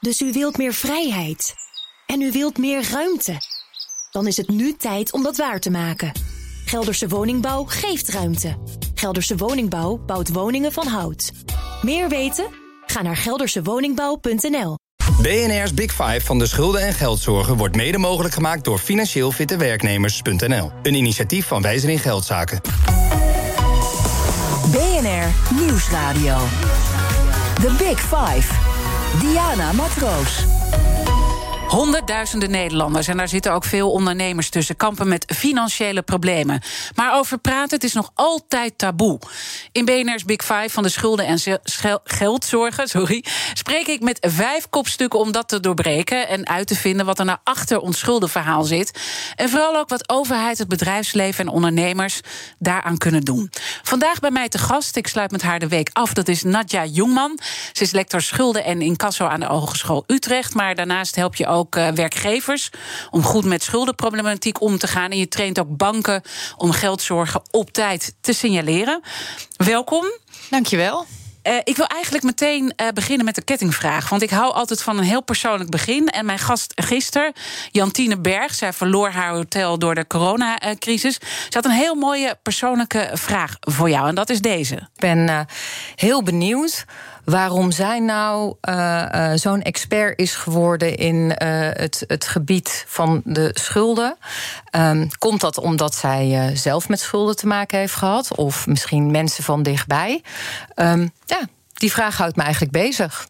Dus u wilt meer vrijheid. En u wilt meer ruimte. Dan is het nu tijd om dat waar te maken. Gelderse Woningbouw geeft ruimte. Gelderse Woningbouw bouwt woningen van hout. Meer weten? Ga naar geldersewoningbouw.nl. BNR's Big Five van de schulden en geldzorgen wordt mede mogelijk gemaakt door financieel fitte werknemers.nl. Een initiatief van Wijzer in Geldzaken. BNR Nieuwsradio. The Big Five. Diana Matroos. Honderdduizenden Nederlanders, en daar zitten ook veel ondernemers tussen, kampen met financiële problemen. Maar over praten, het is nog altijd taboe. In BNR's Big Five van de schulden en geldzorgen sorry, spreek ik met vijf kopstukken om dat te doorbreken en uit te vinden wat er nou achter ons schuldenverhaal zit. En vooral ook wat overheid, het bedrijfsleven en ondernemers daaraan kunnen doen. Vandaag bij mij te gast, ik sluit met haar de week af, dat is Nadja Jongman. Ze is lector schulden en incasso aan de Hogeschool Utrecht, maar daarnaast help je ook ook uh, werkgevers om goed met schuldenproblematiek om te gaan. En je traint ook banken om geldzorgen op tijd te signaleren. Welkom. Dankjewel. Uh, ik wil eigenlijk meteen uh, beginnen met de kettingvraag. Want ik hou altijd van een heel persoonlijk begin. En mijn gast gisteren, Jantine Berg, zij verloor haar hotel door de coronacrisis. Ze had een heel mooie persoonlijke vraag voor jou. En dat is deze. Ik ben uh, heel benieuwd waarom zij nou uh, uh, zo'n expert is geworden in uh, het, het gebied van de schulden. Um, komt dat omdat zij zelf met schulden te maken heeft gehad? Of misschien mensen van dichtbij? Um, ja, die vraag houdt me eigenlijk bezig.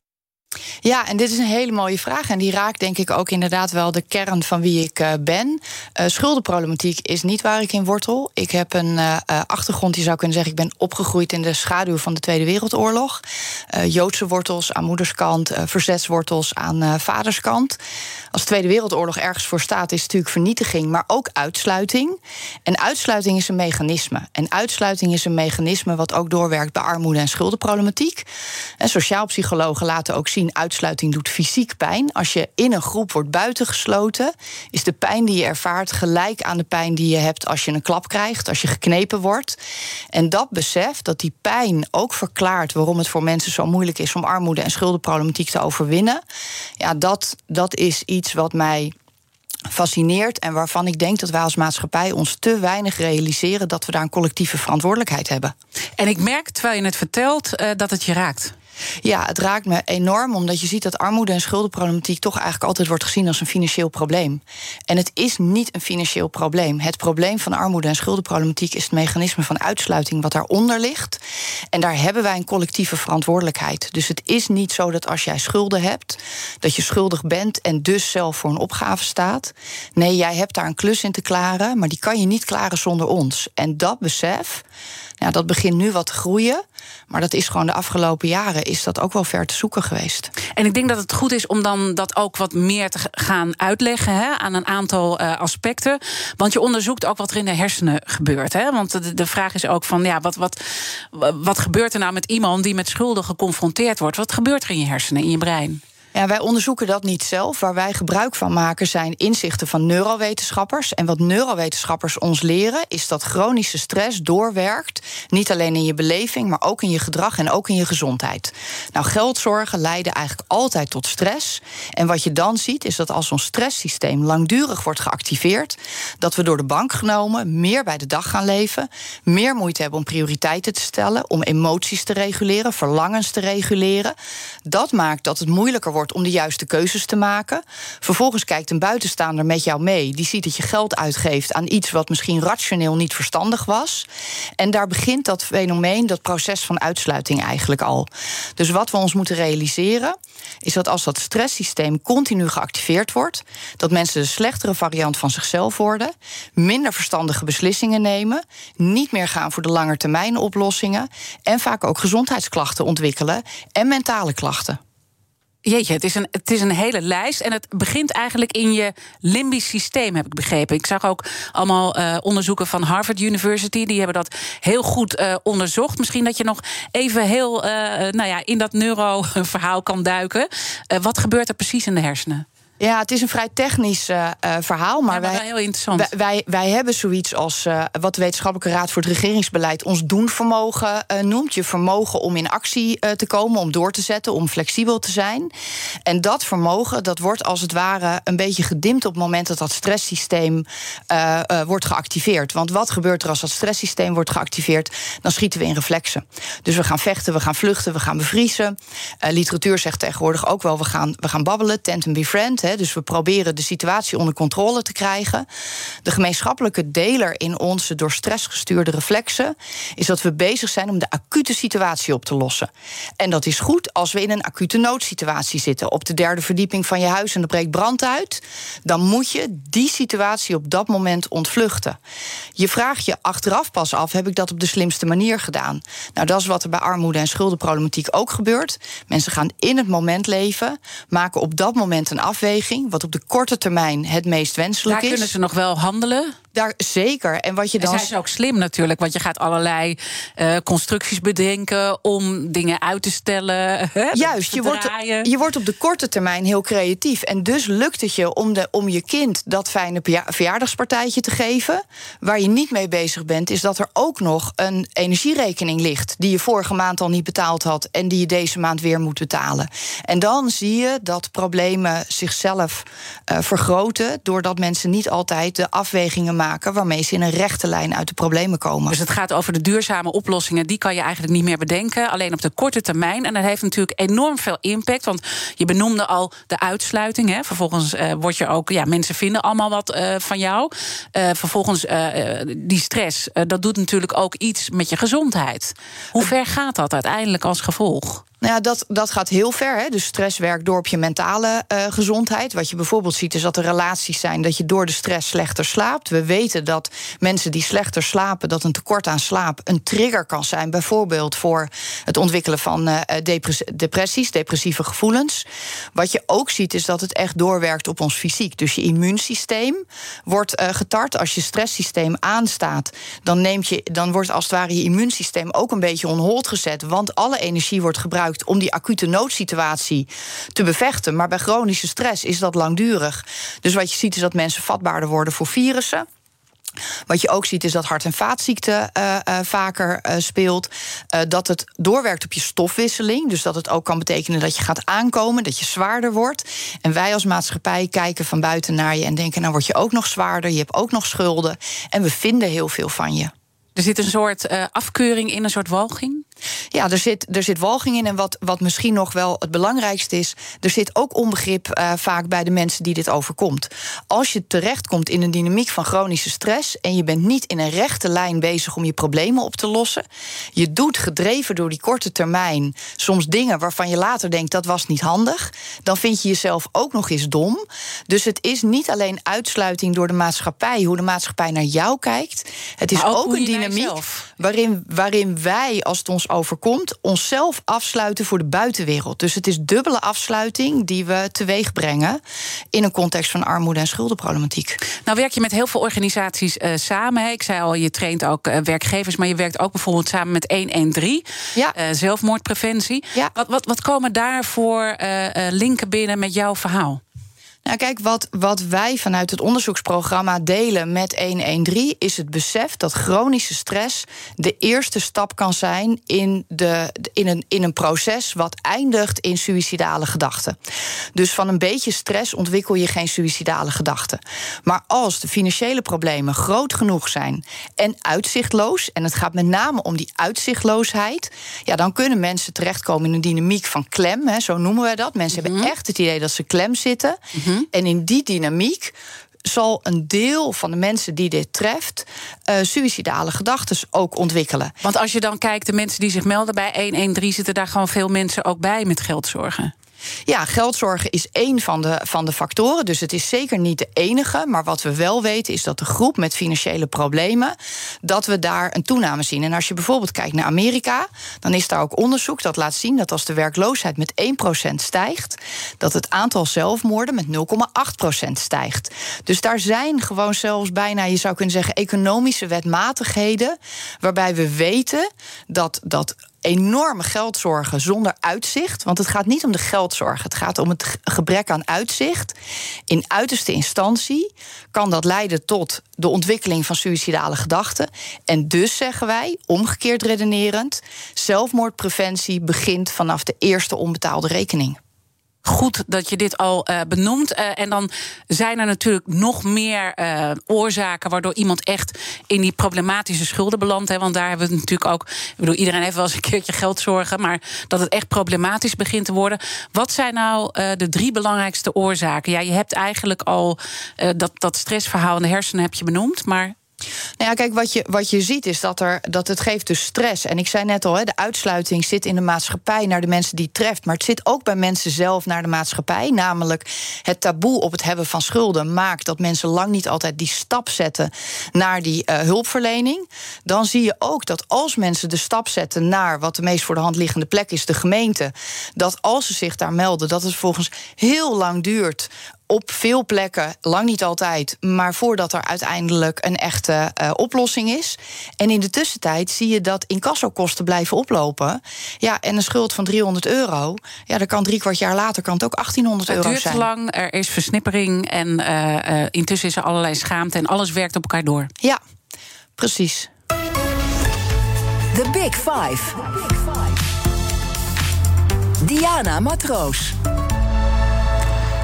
Ja, en dit is een hele mooie vraag. En die raakt denk ik ook inderdaad wel de kern van wie ik uh, ben. Uh, schuldenproblematiek is niet waar ik in wortel. Ik heb een uh, achtergrond, je zou kunnen zeggen... ik ben opgegroeid in de schaduw van de Tweede Wereldoorlog. Joodse wortels aan moederskant, verzetswortels aan vaderskant. Als de Tweede Wereldoorlog ergens voor staat... is natuurlijk vernietiging, maar ook uitsluiting. En uitsluiting is een mechanisme. En uitsluiting is een mechanisme wat ook doorwerkt... bij armoede en schuldenproblematiek. En sociaalpsychologen laten ook zien uitsluiting doet fysiek pijn. Als je in een groep wordt buitengesloten, is de pijn die je ervaart gelijk aan de pijn die je hebt als je een klap krijgt, als je geknepen wordt. En dat besef, dat die pijn ook verklaart waarom het voor mensen zo moeilijk is om armoede en schuldenproblematiek te overwinnen, ja, dat, dat is iets wat mij fascineert en waarvan ik denk dat wij als maatschappij ons te weinig realiseren dat we daar een collectieve verantwoordelijkheid hebben. En ik merk terwijl je het vertelt uh, dat het je raakt. Ja, het raakt me enorm, omdat je ziet dat armoede en schuldenproblematiek toch eigenlijk altijd wordt gezien als een financieel probleem. En het is niet een financieel probleem. Het probleem van armoede en schuldenproblematiek is het mechanisme van uitsluiting wat daaronder ligt. En daar hebben wij een collectieve verantwoordelijkheid. Dus het is niet zo dat als jij schulden hebt, dat je schuldig bent en dus zelf voor een opgave staat. Nee, jij hebt daar een klus in te klaren, maar die kan je niet klaren zonder ons. En dat besef ja, dat begint nu wat te groeien. Maar dat is gewoon de afgelopen jaren is dat ook wel ver te zoeken geweest. En ik denk dat het goed is om dan dat ook wat meer te gaan uitleggen hè, aan een aantal uh, aspecten. Want je onderzoekt ook wat er in de hersenen gebeurt. Hè? Want de, de vraag is ook van ja, wat, wat, wat gebeurt er nou met iemand die met schulden geconfronteerd wordt? Wat gebeurt er in je hersenen, in je brein? Ja, wij onderzoeken dat niet zelf. Waar wij gebruik van maken zijn inzichten van neurowetenschappers. En wat neurowetenschappers ons leren is dat chronische stress doorwerkt. Niet alleen in je beleving, maar ook in je gedrag en ook in je gezondheid. Nou, geldzorgen leiden eigenlijk altijd tot stress. En wat je dan ziet is dat als ons stresssysteem langdurig wordt geactiveerd, dat we door de bank genomen meer bij de dag gaan leven, meer moeite hebben om prioriteiten te stellen, om emoties te reguleren, verlangens te reguleren. Dat maakt dat het moeilijker wordt om de juiste keuzes te maken. Vervolgens kijkt een buitenstaander met jou mee. Die ziet dat je geld uitgeeft aan iets wat misschien rationeel niet verstandig was. En daar begint dat fenomeen, dat proces van uitsluiting eigenlijk al. Dus wat we ons moeten realiseren, is dat als dat stresssysteem continu geactiveerd wordt, dat mensen de slechtere variant van zichzelf worden, minder verstandige beslissingen nemen, niet meer gaan voor de langetermijn oplossingen en vaak ook gezondheidsklachten ontwikkelen en mentale klachten. Jeetje, het is, een, het is een hele lijst. En het begint eigenlijk in je limbisch systeem, heb ik begrepen. Ik zag ook allemaal uh, onderzoeken van Harvard University. Die hebben dat heel goed uh, onderzocht. Misschien dat je nog even heel uh, nou ja, in dat neuroverhaal kan duiken. wat gebeurt er precies in de hersenen? Ja, het is een vrij technisch uh, verhaal. Maar, ja, maar wij, heel interessant. Wij, wij, wij, hebben zoiets als uh, wat de Wetenschappelijke Raad voor het Regeringsbeleid ons doenvermogen noemt. Je vermogen om in actie te komen, om door te zetten, om flexibel te zijn. En dat vermogen, dat wordt als het ware een beetje gedimd op het moment dat dat stresssysteem wordt geactiveerd. Want wat gebeurt er als dat stresssysteem wordt geactiveerd? Dan schieten we in reflexen. Dus we gaan vechten, we gaan vluchten, we gaan bevriezen. literatuur zegt tegenwoordig ook wel, we gaan, we gaan babbelen, tent and befriend. Dus we proberen de situatie onder controle te krijgen. De gemeenschappelijke deler in onze door stress gestuurde reflexen is dat we bezig zijn om de acute situatie op te lossen. En dat is goed als we in een acute noodsituatie zitten. Op de derde verdieping van je huis en er breekt brand uit. Dan moet je die situatie op dat moment ontvluchten. Je vraagt je achteraf pas af: heb ik dat op de slimste manier gedaan? Nou, dat is wat er bij armoede en schuldenproblematiek ook gebeurt. Mensen gaan in het moment leven, maken op dat moment een afweging wat op de korte termijn het meest wenselijk Daar is. kunnen ze nog wel handelen. Daar zeker. En wat je dan. En zij is ook slim natuurlijk, want je gaat allerlei uh, constructies bedenken om dingen uit te stellen. Juist, je wordt, je wordt op de korte termijn heel creatief. En dus lukt het je om, de, om je kind dat fijne verjaardagspartijtje te geven. Waar je niet mee bezig bent, is dat er ook nog een energierekening ligt. die je vorige maand al niet betaald had. en die je deze maand weer moet betalen. En dan zie je dat problemen zichzelf uh, vergroten. doordat mensen niet altijd de afwegingen maken waarmee ze in een rechte lijn uit de problemen komen. Dus het gaat over de duurzame oplossingen, die kan je eigenlijk niet meer bedenken. Alleen op de korte termijn. En dat heeft natuurlijk enorm veel impact. Want je benoemde al de uitsluiting. Hè. Vervolgens uh, word je ook, ja, mensen vinden allemaal wat uh, van jou. Uh, vervolgens die stress, dat doet natuurlijk ook iets met je gezondheid. Hoe ver gaat dat uiteindelijk als gevolg? Nou ja, dat, dat gaat heel ver. Hè. Dus stress werkt door op je mentale uh, gezondheid. Wat je bijvoorbeeld ziet is dat er relaties zijn dat je door de stress slechter slaapt. We weten dat mensen die slechter slapen, dat een tekort aan slaap een trigger kan zijn. Bijvoorbeeld voor het ontwikkelen van uh, depressies, depressieve gevoelens. Wat je ook ziet is dat het echt doorwerkt op ons fysiek. Dus je immuunsysteem wordt getart. Als je stresssysteem aanstaat, dan, neemt je, dan wordt als het ware je immuunsysteem ook een beetje on hold gezet. Want alle energie wordt gebruikt om die acute noodsituatie te bevechten. Maar bij chronische stress is dat langdurig. Dus wat je ziet is dat mensen vatbaarder worden voor virussen. Wat je ook ziet is dat hart- en vaatziekten uh, uh, vaker uh, speelt. dat het doorwerkt op je stofwisseling. Dus dat het ook kan betekenen dat je gaat aankomen, dat je zwaarder wordt. En wij als maatschappij kijken van buiten naar je en denken: nou word je ook nog zwaarder, je hebt ook nog schulden. En we vinden heel veel van je. Er zit een soort afkeuring in, een soort walging? Ja, er zit, er zit walging in. En wat, wat misschien nog wel het belangrijkste is, er zit ook onbegrip uh, vaak bij de mensen die dit overkomt. Als je terechtkomt in een dynamiek van chronische stress en je bent niet in een rechte lijn bezig om je problemen op te lossen, je doet gedreven door die korte termijn soms dingen waarvan je later denkt dat was niet handig, dan vind je jezelf ook nog eens dom. Dus het is niet alleen uitsluiting door de maatschappij, hoe de maatschappij naar jou kijkt. Het is ook, ook een dynamiek waarin, waarin wij, als het ons overkomt, onszelf afsluiten voor de buitenwereld. Dus het is dubbele afsluiting die we teweeg brengen in een context van armoede en schuldenproblematiek. Nou werk je met heel veel organisaties uh, samen. Ik zei al, je traint ook uh, werkgevers, maar je werkt ook bijvoorbeeld samen met 113, ja. uh, zelfmoordpreventie. Ja. Wat, wat, wat komen daar voor linken binnen met jouw verhaal? Nou, kijk, wat, wat wij vanuit het onderzoeksprogramma delen met 113 is het besef dat chronische stress de eerste stap kan zijn in, de, in, een, in een proces wat eindigt in suïcidale gedachten. Dus van een beetje stress ontwikkel je geen suïcidale gedachten. Maar als de financiële problemen groot genoeg zijn en uitzichtloos, en het gaat met name om die uitzichtloosheid, ja, dan kunnen mensen terechtkomen in een dynamiek van klem, hè, zo noemen we dat. Mensen hebben echt het idee dat ze klem zitten. Mm-hmm. En in die dynamiek zal een deel van de mensen die dit treft uh, suïcidale gedachten ook ontwikkelen. Want als je dan kijkt, de mensen die zich melden bij 113, zitten daar gewoon veel mensen ook bij met geldzorgen. Ja, geldzorgen is één van de, van de factoren. Dus het is zeker niet de enige. Maar wat we wel weten is dat de groep met financiële problemen. dat we daar een toename zien. En als je bijvoorbeeld kijkt naar Amerika. dan is daar ook onderzoek dat laat zien dat als de werkloosheid met 1% stijgt. dat het aantal zelfmoorden met 0,8% stijgt. Dus daar zijn gewoon zelfs bijna, je zou kunnen zeggen, economische wetmatigheden. waarbij we weten dat. dat enorme geldzorgen zonder uitzicht. Want het gaat niet om de geldzorg, het gaat om het gebrek aan uitzicht. In uiterste instantie kan dat leiden tot de ontwikkeling van suïcidale gedachten. En dus zeggen wij, omgekeerd redenerend, zelfmoordpreventie begint vanaf de eerste onbetaalde rekening goed dat je dit al uh, benoemt. Uh, en dan zijn er natuurlijk nog meer uh, oorzaken waardoor iemand echt in die problematische schulden belandt. Want daar hebben we natuurlijk ook. Ik bedoel, iedereen heeft wel eens een keertje geldzorgen, maar dat het echt problematisch begint te worden. Wat zijn nou de drie belangrijkste oorzaken? Ja, je hebt eigenlijk al dat, dat stressverhaal in de hersenen heb je benoemd, maar nou ja, kijk, wat je, wat je ziet is dat, er, dat het geeft dus stress. En ik zei net al, hè, de uitsluiting zit in de maatschappij naar de mensen die het treft. Maar het zit ook bij mensen zelf naar de maatschappij. Namelijk het taboe op het hebben van schulden maakt dat mensen lang niet altijd die stap zetten naar die uh, hulpverlening. Dan zie je ook dat als mensen de stap zetten naar wat de meest voor de hand liggende plek is, de gemeente, dat als ze zich daar melden, dat het volgens heel lang duurt op veel plekken, lang niet altijd, maar voordat er uiteindelijk een echte uh, oplossing is. En in de tussentijd zie je dat incassokosten blijven oplopen. Ja, en een schuld van 300 euro, ja, dat kan drie kwart jaar later kan het ook 1800 euro zijn. Het duurt lang, er is versnippering en uh, uh, intussen is er allerlei schaamte en alles werkt op elkaar door. Ja, precies. The Big Five. Diana Matroos.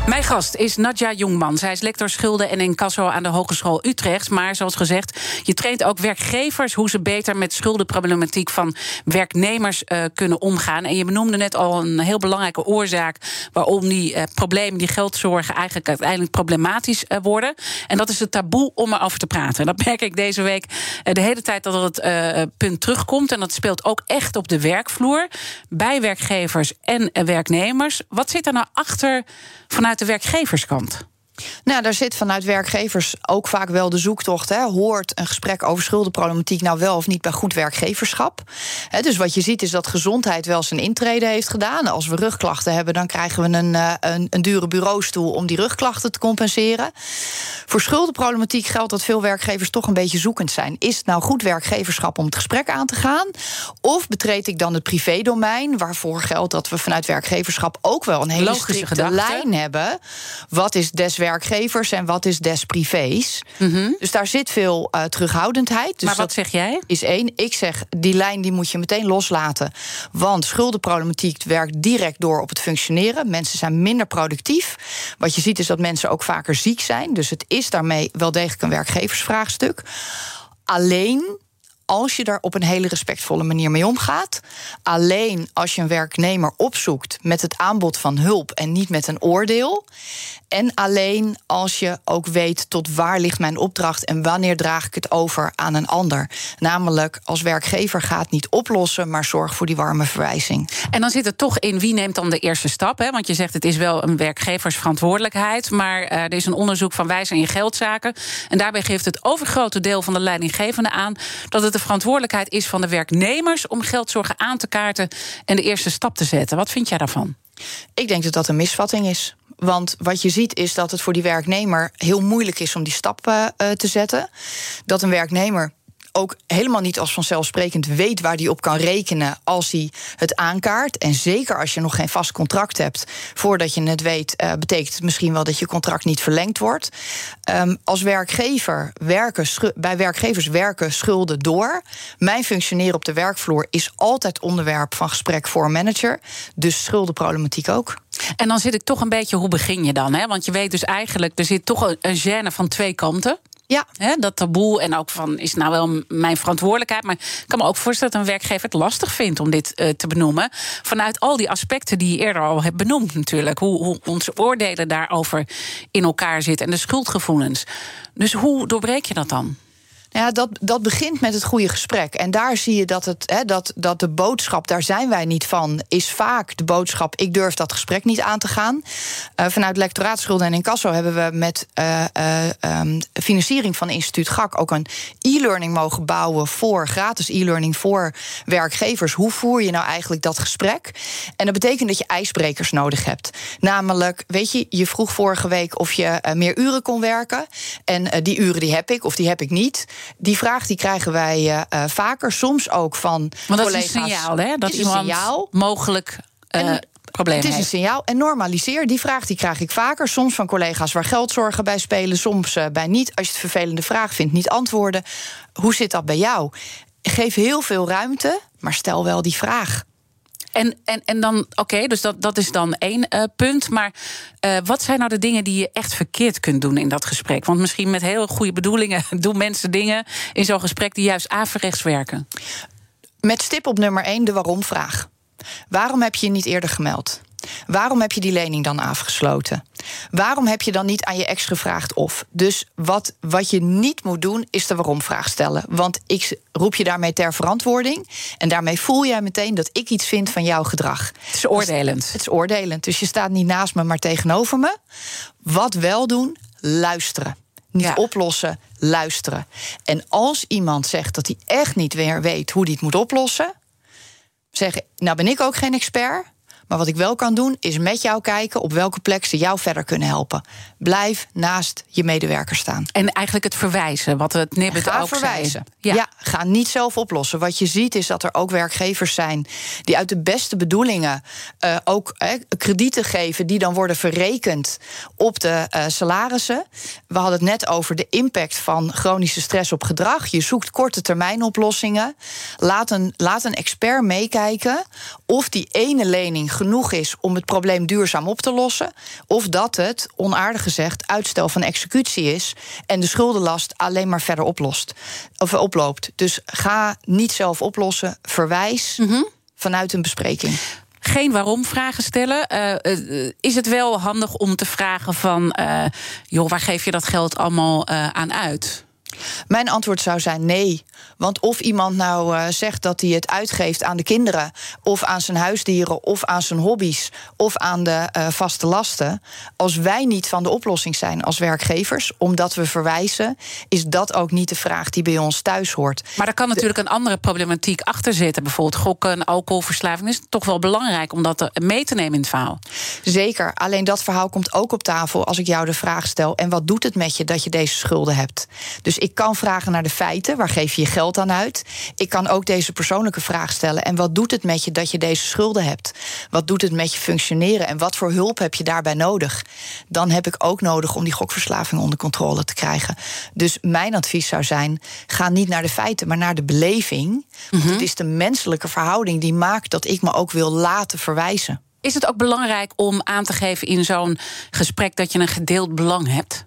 Mijn gast is Nadja Jongman. Zij is lector schulden en incasso aan de Hogeschool Utrecht. Maar zoals gezegd, je traint ook werkgevers hoe ze beter met schuldenproblematiek van werknemers uh, kunnen omgaan. En je benoemde net al een heel belangrijke oorzaak waarom die uh, problemen, die geldzorgen eigenlijk uiteindelijk problematisch uh, worden. En dat is het taboe om erover te praten. En dat merk ik deze week de hele tijd dat het punt terugkomt. En dat speelt ook echt op de werkvloer bij werkgevers en werknemers. Wat zit er nou achter vanuit de werkgeverskant? Nou, daar zit vanuit werkgevers ook vaak wel de zoektocht. Hè. Hoort een gesprek over schuldenproblematiek nou wel of niet bij goed werkgeverschap? dus wat je ziet is dat gezondheid wel zijn intrede heeft gedaan. Als we rugklachten hebben, dan krijgen we een, eh, een, een dure bureaustoel om die rugklachten te compenseren. Voor schuldenproblematiek geldt dat veel werkgevers toch een beetje zoekend zijn. Is het nou goed werkgeverschap om het gesprek aan te gaan? Of betreed ik dan het privédomein, waarvoor geldt dat we vanuit werkgeverschap ook wel een hele strikte lijn hebben? Wat is des werkgevers en wat is des privés. Mhm. Dus daar zit veel uh, terughoudendheid. Dus maar wat zeg jij? Is één. Ik zeg, die lijn die moet je meteen loslaten. Want schuldenproblematiek werkt direct door op het functioneren. Mensen zijn minder productief. Wat je ziet is dat mensen ook vaker ziek zijn. Dus het is daarmee wel degelijk een werkgeversvraagstuk. Alleen als je daar op een hele respectvolle manier mee omgaat. Alleen als je een werknemer opzoekt met het aanbod van hulp en niet met een oordeel. En alleen als je ook weet tot waar ligt mijn opdracht en wanneer draag ik het over aan een ander. Namelijk als werkgever gaat niet oplossen, maar zorg voor die warme verwijzing. En dan zit het toch in wie neemt dan de eerste stap? Hè? Want je zegt het is wel een werkgeversverantwoordelijkheid. Maar uh, er is een onderzoek van wijze in geldzaken. En daarbij geeft het overgrote deel van de leidinggevende aan dat het de verantwoordelijkheid is van de werknemers om geldzorgen aan te kaarten en de eerste stap te zetten. Wat vind jij daarvan? Ik denk dat dat een misvatting is. Want wat je ziet is dat het voor die werknemer heel moeilijk is om die stap uh, te zetten. Dat een werknemer ook helemaal niet als vanzelfsprekend weet waar hij op kan rekenen als hij het aankaart. En zeker als je nog geen vast contract hebt, voordat je het weet, uh, betekent het misschien wel dat je contract niet verlengd wordt. Um, als werkgever werken, bij werkgevers werken schulden door. Mijn functioneren op de werkvloer is altijd onderwerp van gesprek voor manager. Dus schuldenproblematiek ook. En dan zit ik toch een beetje, hoe begin je dan? Hè? Want je weet dus eigenlijk, er zit toch een, een gêne van twee kanten. Ja. dat taboe en ook van, is nou wel mijn verantwoordelijkheid? Maar ik kan me ook voorstellen dat een werkgever het lastig vindt om dit uh, te benoemen. Vanuit al die aspecten die je eerder al hebt benoemd natuurlijk. Hoe, hoe onze oordelen daarover in elkaar zitten en de schuldgevoelens. Dus hoe doorbreek je dat dan? Ja, dat, dat begint met het goede gesprek. En daar zie je dat, het, hè, dat, dat de boodschap, daar zijn wij niet van, is vaak de boodschap: ik durf dat gesprek niet aan te gaan. Uh, vanuit lectoraatschulden en incasso hebben we met uh, uh, um, financiering van instituut GAK ook een e-learning mogen bouwen voor gratis e-learning voor werkgevers. Hoe voer je nou eigenlijk dat gesprek? En dat betekent dat je ijsbrekers nodig hebt. Namelijk, weet je, je vroeg vorige week of je meer uren kon werken. En die uren die heb ik of die heb ik niet. Die vraag die krijgen wij uh, vaker, soms ook van Want dat collega's. is een signaal, hè? Dat is een signaal. mogelijk uh, het is een signaal. En normaliseer. Die vraag die krijg ik vaker. Soms van collega's waar geldzorgen bij spelen. Soms bij niet. Als je het vervelende vraag vindt, niet antwoorden. Hoe zit dat bij jou? Geef heel veel ruimte, maar stel wel die vraag. En, en, en dan, oké, dus dat, dat is dan één uh, punt. Maar uh, wat zijn nou de dingen die je echt verkeerd kunt doen in dat gesprek? Want misschien met heel goede bedoelingen doen mensen dingen in zo'n gesprek die juist averechts werken. Met stip op nummer één de waarom-vraag. Waarom heb je je niet eerder gemeld? Waarom heb je die lening dan afgesloten? Waarom heb je dan niet aan je ex gevraagd of? Dus wat, wat je niet moet doen, is de waarom-vraag stellen. Want ik roep je daarmee ter verantwoording. En daarmee voel jij meteen dat ik iets vind van jouw gedrag. Het is oordelend. Dus, het is oordelend. Dus je staat niet naast me, maar tegenover me. Wat wel doen, luisteren. Niet ja. oplossen, luisteren. En als iemand zegt dat hij echt niet weer weet hoe hij het moet oplossen zeggen: Nou ben ik ook geen expert. Maar wat ik wel kan doen, is met jou kijken op welke plek ze jou verder kunnen helpen. Blijf naast je medewerker staan. En eigenlijk het verwijzen, wat het Nibbet ook verwijzen. Ja. ja. ga niet zelf oplossen. Wat je ziet is dat er ook werkgevers zijn die uit de beste bedoelingen uh, ook eh, kredieten geven, die dan worden verrekend op de uh, salarissen. We hadden het net over de impact van chronische stress op gedrag. Je zoekt korte termijn oplossingen. Laat een, laat een expert meekijken of die ene lening genoeg is om het probleem duurzaam op te lossen. Of dat het, onaardig gezegd, uitstel van executie is. En de schuldenlast alleen maar verder oplost. Of oploopt. Dus ga niet zelf oplossen. Verwijs mm -hmm. vanuit een bespreking geen waarom vragen stellen. Uh, is het wel handig om te vragen van... Uh, joh, waar geef je dat geld allemaal aan uit? Mijn antwoord zou zijn nee. Want of iemand nou uh, zegt dat hij het uitgeeft aan de kinderen, of aan zijn huisdieren, of aan zijn hobby's, of aan de uh, vaste lasten. Als wij niet van de oplossing zijn als werkgevers, omdat we verwijzen, is dat ook niet de vraag die bij ons thuis hoort. Maar er kan natuurlijk een andere problematiek achter zitten. Bijvoorbeeld gokken, alcoholverslaving. Is toch wel belangrijk om dat mee te nemen in het verhaal? Zeker. Alleen dat verhaal komt ook op tafel als ik jou de vraag stel: en wat doet het met je dat je deze schulden hebt? Dus ik kan vragen naar de feiten. Waar geef je je geld aan uit? Ik kan ook deze persoonlijke vraag stellen. En wat doet het met je dat je deze schulden hebt? Wat doet het met je functioneren? En wat voor hulp heb je daarbij nodig? Dan heb ik ook nodig om die gokverslaving onder controle te krijgen. Dus mijn advies zou zijn: ga niet naar de feiten, maar naar de beleving. Want mm-hmm. het is de menselijke verhouding die maakt dat ik me ook wil laten verwijzen. Is het ook belangrijk om aan te geven in zo'n gesprek dat je een gedeeld belang hebt?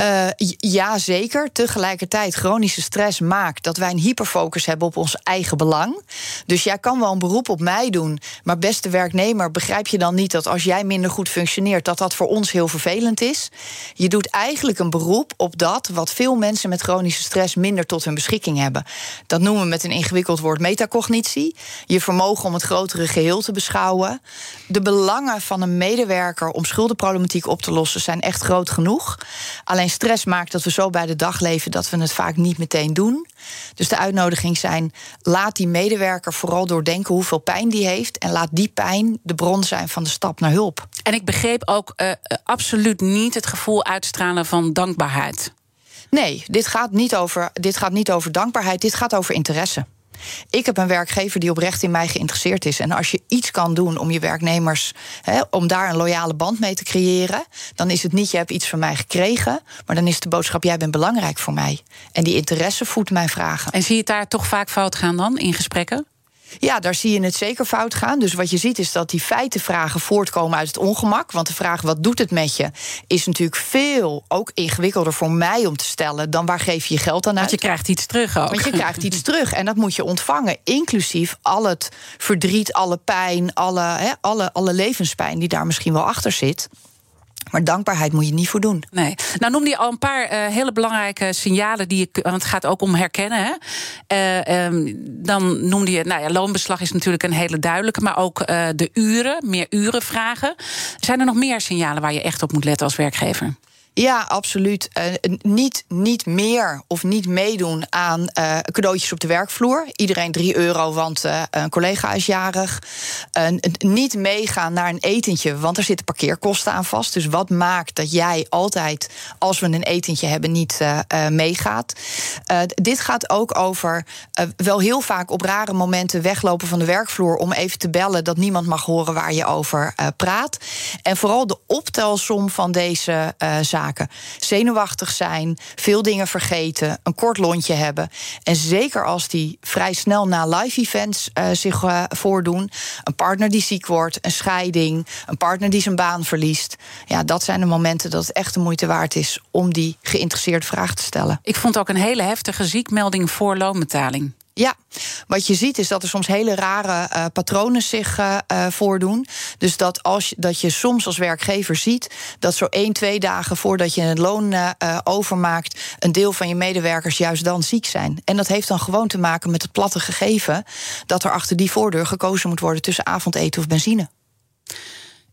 Uh, ja, zeker. Tegelijkertijd, chronische stress maakt dat wij een hyperfocus hebben op ons eigen belang. Dus jij kan wel een beroep op mij doen. Maar beste werknemer, begrijp je dan niet dat als jij minder goed functioneert, dat dat voor ons heel vervelend is? Je doet eigenlijk een beroep op dat wat veel mensen met chronische stress minder tot hun beschikking hebben. Dat noemen we met een ingewikkeld woord metacognitie. Je vermogen om het grotere geheel te beschouwen. De belangen van een medewerker om schuldenproblematiek op te lossen zijn echt groot genoeg. Alleen stress maakt dat we zo bij de dag leven dat we het vaak niet meteen doen. Dus de uitnodiging zijn: laat die medewerker vooral doordenken hoeveel pijn die heeft. En laat die pijn de bron zijn van de stap naar hulp. En ik begreep ook uh, absoluut niet het gevoel uitstralen van dankbaarheid. Nee, dit gaat, niet over, dit gaat niet over dankbaarheid, dit gaat over interesse. Ik heb een werkgever die oprecht in mij geïnteresseerd is. En als je iets kan doen om je werknemers, hè, om daar een loyale band mee te creëren, dan is het niet je hebt iets van mij gekregen, maar dan is de boodschap jij bent belangrijk voor mij. En die interesse voedt mijn vragen. En zie je het daar toch vaak fout gaan dan in gesprekken? Ja, daar zie je het zeker fout gaan. Dus wat je ziet is dat die feitenvragen voortkomen uit het ongemak. Want de vraag wat doet het met je is natuurlijk veel ook ingewikkelder voor mij om te stellen dan waar geef je je geld aan uit. Want je krijgt iets terug ook. Want je krijgt iets terug en dat moet je ontvangen. Inclusief al het verdriet, alle pijn, alle, alle, alle levenspijn die daar misschien wel achter zit. Maar dankbaarheid moet je niet voor doen. Nee. Nou noemde je al een paar uh, hele belangrijke signalen die je. Want het gaat ook om herkennen. Hè? Uh, um, dan noemde je. Nou ja, loonbeslag is natuurlijk een hele duidelijke. Maar ook uh, de uren, meer uren vragen. Zijn er nog meer signalen waar je echt op moet letten als werkgever? Ja, absoluut. Uh, niet, niet meer of niet meedoen aan uh, cadeautjes op de werkvloer. Iedereen 3 euro, want uh, een collega is jarig. niet meegaan naar een etentje, want er zitten parkeerkosten aan vast. Dus wat maakt dat jij altijd, als we een etentje hebben, niet meegaat? dit gaat ook over wel heel vaak op rare momenten weglopen van de werkvloer om even te bellen dat niemand mag horen waar je over praat. En vooral de optelsom van deze zaken Zenuwachtig zijn, veel dingen vergeten, een kort lontje hebben. En zeker als die vrij snel na live events uh, zich uh, voordoen. Een partner die ziek wordt, een scheiding, een partner die zijn baan verliest. Ja, dat zijn de momenten dat het echt de moeite waard is om die geïnteresseerde vraag te stellen. Ik vond ook een hele heftige ziekmelding voor loonbetaling. Ja, wat je ziet is dat er soms hele rare uh, patronen zich uh, uh, voordoen. Dus dat, als, dat je soms als werkgever ziet dat zo één, twee dagen voordat je het loon overmaakt, een deel van je medewerkers juist dan ziek zijn. En dat heeft dan gewoon te maken met het platte gegeven dat er achter die voordeur gekozen moet worden tussen avondeten of benzine.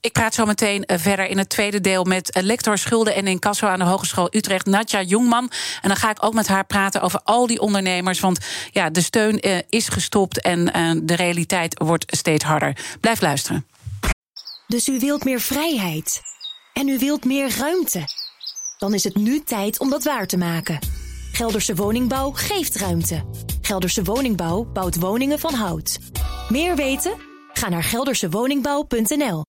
Ik praat zo meteen eh, verder in het tweede deel met eh, lector schulden en incasso aan de Hogeschool Utrecht, Nadja Jongman. En dan ga ik ook met haar praten over al die ondernemers. Want ja, de steun eh, is gestopt en de realiteit wordt steeds harder. Blijf luisteren. Dus u wilt meer vrijheid en u wilt meer ruimte. Dan is het nu tijd om dat waar te maken. Gelderse Woningbouw geeft ruimte. Gelderse Woningbouw bouwt woningen van hout. Meer weten? Ga naar geldersewoningbouw.nl.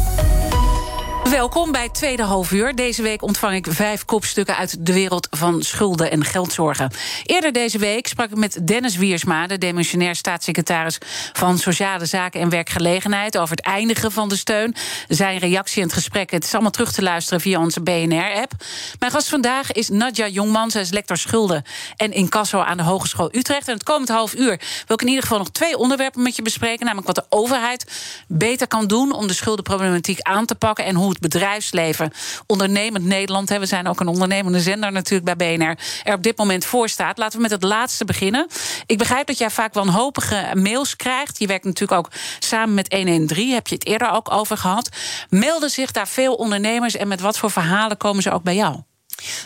Welkom bij tweede halfuur. Deze week ontvang ik vijf kopstukken uit de wereld van schulden en geldzorgen. Eerder deze week sprak ik met Dennis Wiersma, de demissionair staatssecretaris van Sociale Zaken en Werkgelegenheid, over het eindigen van de steun. Zijn reactie in het gesprek. Het is allemaal terug te luisteren via onze BNR-app. Mijn gast vandaag is Nadja Jongman. Zij is lector schulden en incasso aan de Hogeschool Utrecht. En het komend half uur wil ik in ieder geval nog twee onderwerpen met je bespreken. Namelijk wat de overheid beter kan doen om de schuldenproblematiek aan te pakken en hoe het bedrijfsleven, ondernemend Nederland, we zijn ook een ondernemende zender natuurlijk bij BNR, er op dit moment voor staat. Laten we met het laatste beginnen. Ik begrijp dat jij vaak wanhopige mails krijgt. Je werkt natuurlijk ook samen met 113, heb je het eerder ook over gehad. Melden zich daar veel ondernemers en met wat voor verhalen komen ze ook bij jou?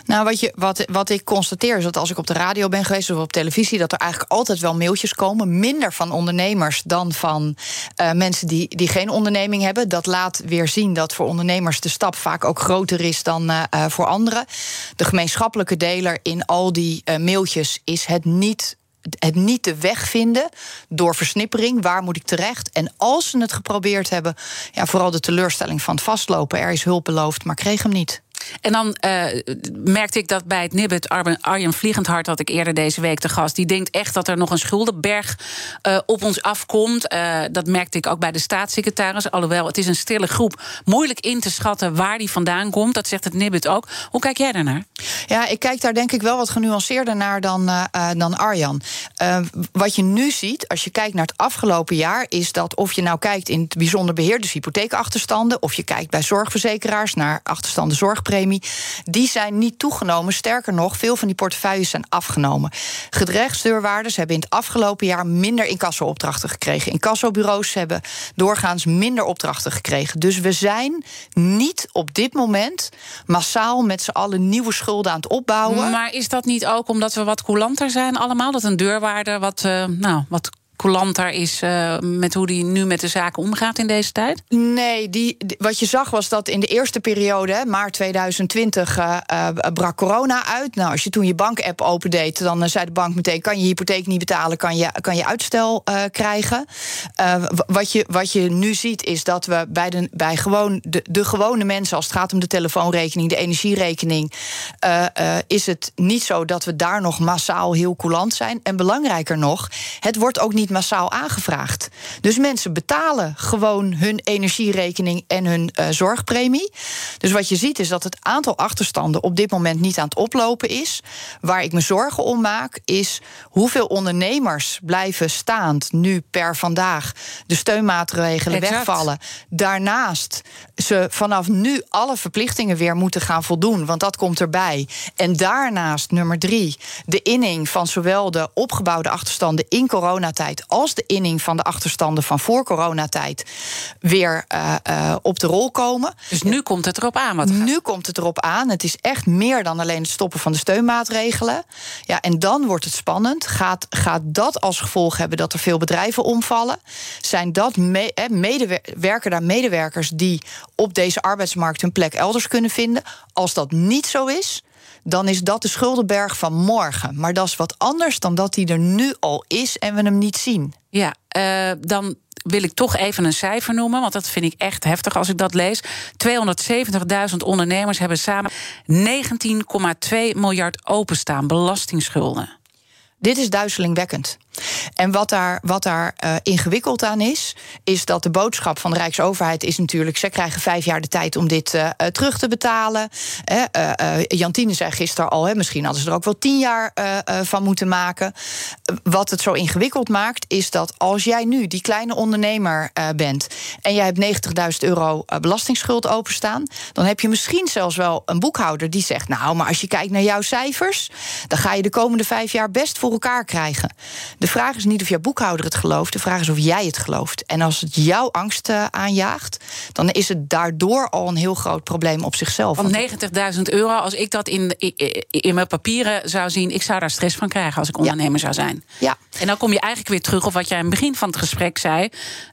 Nou, wat, je, wat, wat ik constateer is dat als ik op de radio ben geweest of op televisie, dat er eigenlijk altijd wel mailtjes komen. Minder van ondernemers dan van uh, mensen die, die geen onderneming hebben. Dat laat weer zien dat voor ondernemers de stap vaak ook groter is dan uh, voor anderen. De gemeenschappelijke deler in al die mailtjes is het niet het niet de weg vinden door versnippering. Waar moet ik terecht? En als ze het geprobeerd hebben, ja, vooral de teleurstelling van het vastlopen. Er is hulp beloofd, maar kreeg hem niet. En dan uh, merkte ik dat bij het Nibbet, Arjen Vliegendhart had ik eerder deze week te gast. Die denkt echt dat er nog een schuldenberg uh, op ons afkomt. Uh, dat merkte ik ook bij de staatssecretaris. Alhoewel, het is een stille groep. Moeilijk in te schatten waar die vandaan komt. Dat zegt het Nibbet ook. Hoe kijk jij daarnaar? Ja, ik kijk daar denk ik wel wat genuanceerder naar dan, dan Arjan. wat je nu ziet, als je kijkt naar het afgelopen jaar, is dat of je nou kijkt in het bijzonder beheer, dus hypotheekachterstanden, of je kijkt bij zorgverzekeraars naar achterstanden zorgpremie die zijn niet toegenomen. Sterker nog, veel van die portefeuilles zijn afgenomen. Gedrechtsdeurwaarders hebben in het afgelopen jaar minder incassoopdrachten gekregen. Incassobureaus hebben doorgaans minder opdrachten gekregen. Dus we zijn niet op dit moment massaal met z'n allen nieuwe schulden aan het opbouwen. Maar is dat niet ook omdat we wat coulanter zijn allemaal? Dat een deurwaarder wat, uh, nou, wat coulanter is uh, met hoe die nu met de zaken omgaat in deze tijd? Nee, die, wat je zag was dat in de eerste periode, maart 2020, uh, uh, brak corona uit. Nou, als je toen je bankapp opendeed, dan zei de bank meteen: kan je hypotheek niet betalen, kan je, kan je uitstel krijgen. wat, je, wat je nu ziet is dat we bij, de, bij gewoon de, de gewone mensen, als het gaat om de telefoonrekening, de energierekening, is het niet zo dat we daar nog massaal heel coulant zijn. En belangrijker nog, het wordt ook niet massaal aangevraagd. Dus mensen betalen gewoon hun energierekening en hun uh, zorgpremie. Dus wat je ziet is dat het aantal achterstanden op dit moment niet aan het oplopen is. Waar ik me zorgen om maak, is hoeveel ondernemers blijven staand nu per vandaag de steunmaatregelen wegvallen. Daarnaast ze vanaf nu alle verplichtingen weer moeten gaan voldoen, want dat komt erbij. En daarnaast, nummer drie, de inning van zowel de opgebouwde achterstanden, inkomsten coronatijd, als de inning van de achterstanden van voor coronatijd weer uh, uh, op de rol komen. Dus nu komt het erop aan. Wat nu komt het erop aan. Het is echt meer dan alleen het stoppen van de steunmaatregelen. Ja, en dan wordt het spannend. Gaat, gaat dat als gevolg hebben dat er veel bedrijven omvallen? Zijn dat me, medewerker daar medewerkers die op deze arbeidsmarkt hun plek elders kunnen vinden? Als dat niet zo is, dan is dat de schuldenberg van morgen. Maar dat is wat anders dan dat die er nu al is en we hem niet zien. Ja, uh, dan wil ik toch even een cijfer noemen, want dat vind ik echt heftig als ik dat lees. 270.000 ondernemers hebben samen 19,2 miljard openstaan belastingschulden. Dit is duizelingwekkend. En wat daar, wat daar uh, ingewikkeld aan is, is dat de boodschap van de Rijksoverheid is natuurlijk: ze krijgen vijf jaar de tijd om dit uh, terug te betalen. Jantine zei gisteren al, hè, misschien hadden ze er ook wel tien jaar van moeten maken. Wat het zo ingewikkeld maakt, is dat als jij nu die kleine ondernemer bent en jij hebt 90.000 euro belastingsschuld openstaan, dan heb je misschien zelfs wel een boekhouder die zegt: Nou, maar als je kijkt naar jouw cijfers, dan ga je de komende vijf jaar best voor elkaar krijgen. Vraag is niet of jouw boekhouder het gelooft, de vraag is of jij het gelooft. En als het jouw angst uh, aanjaagt, dan is het daardoor al een heel groot probleem op zichzelf. Van 90.000 euro, als ik dat in, in, mijn papieren zou zien, ik zou daar stress van krijgen als ik ondernemer zou zijn. Ja. En dan kom je eigenlijk weer terug op wat jij aan het begin van het gesprek zei,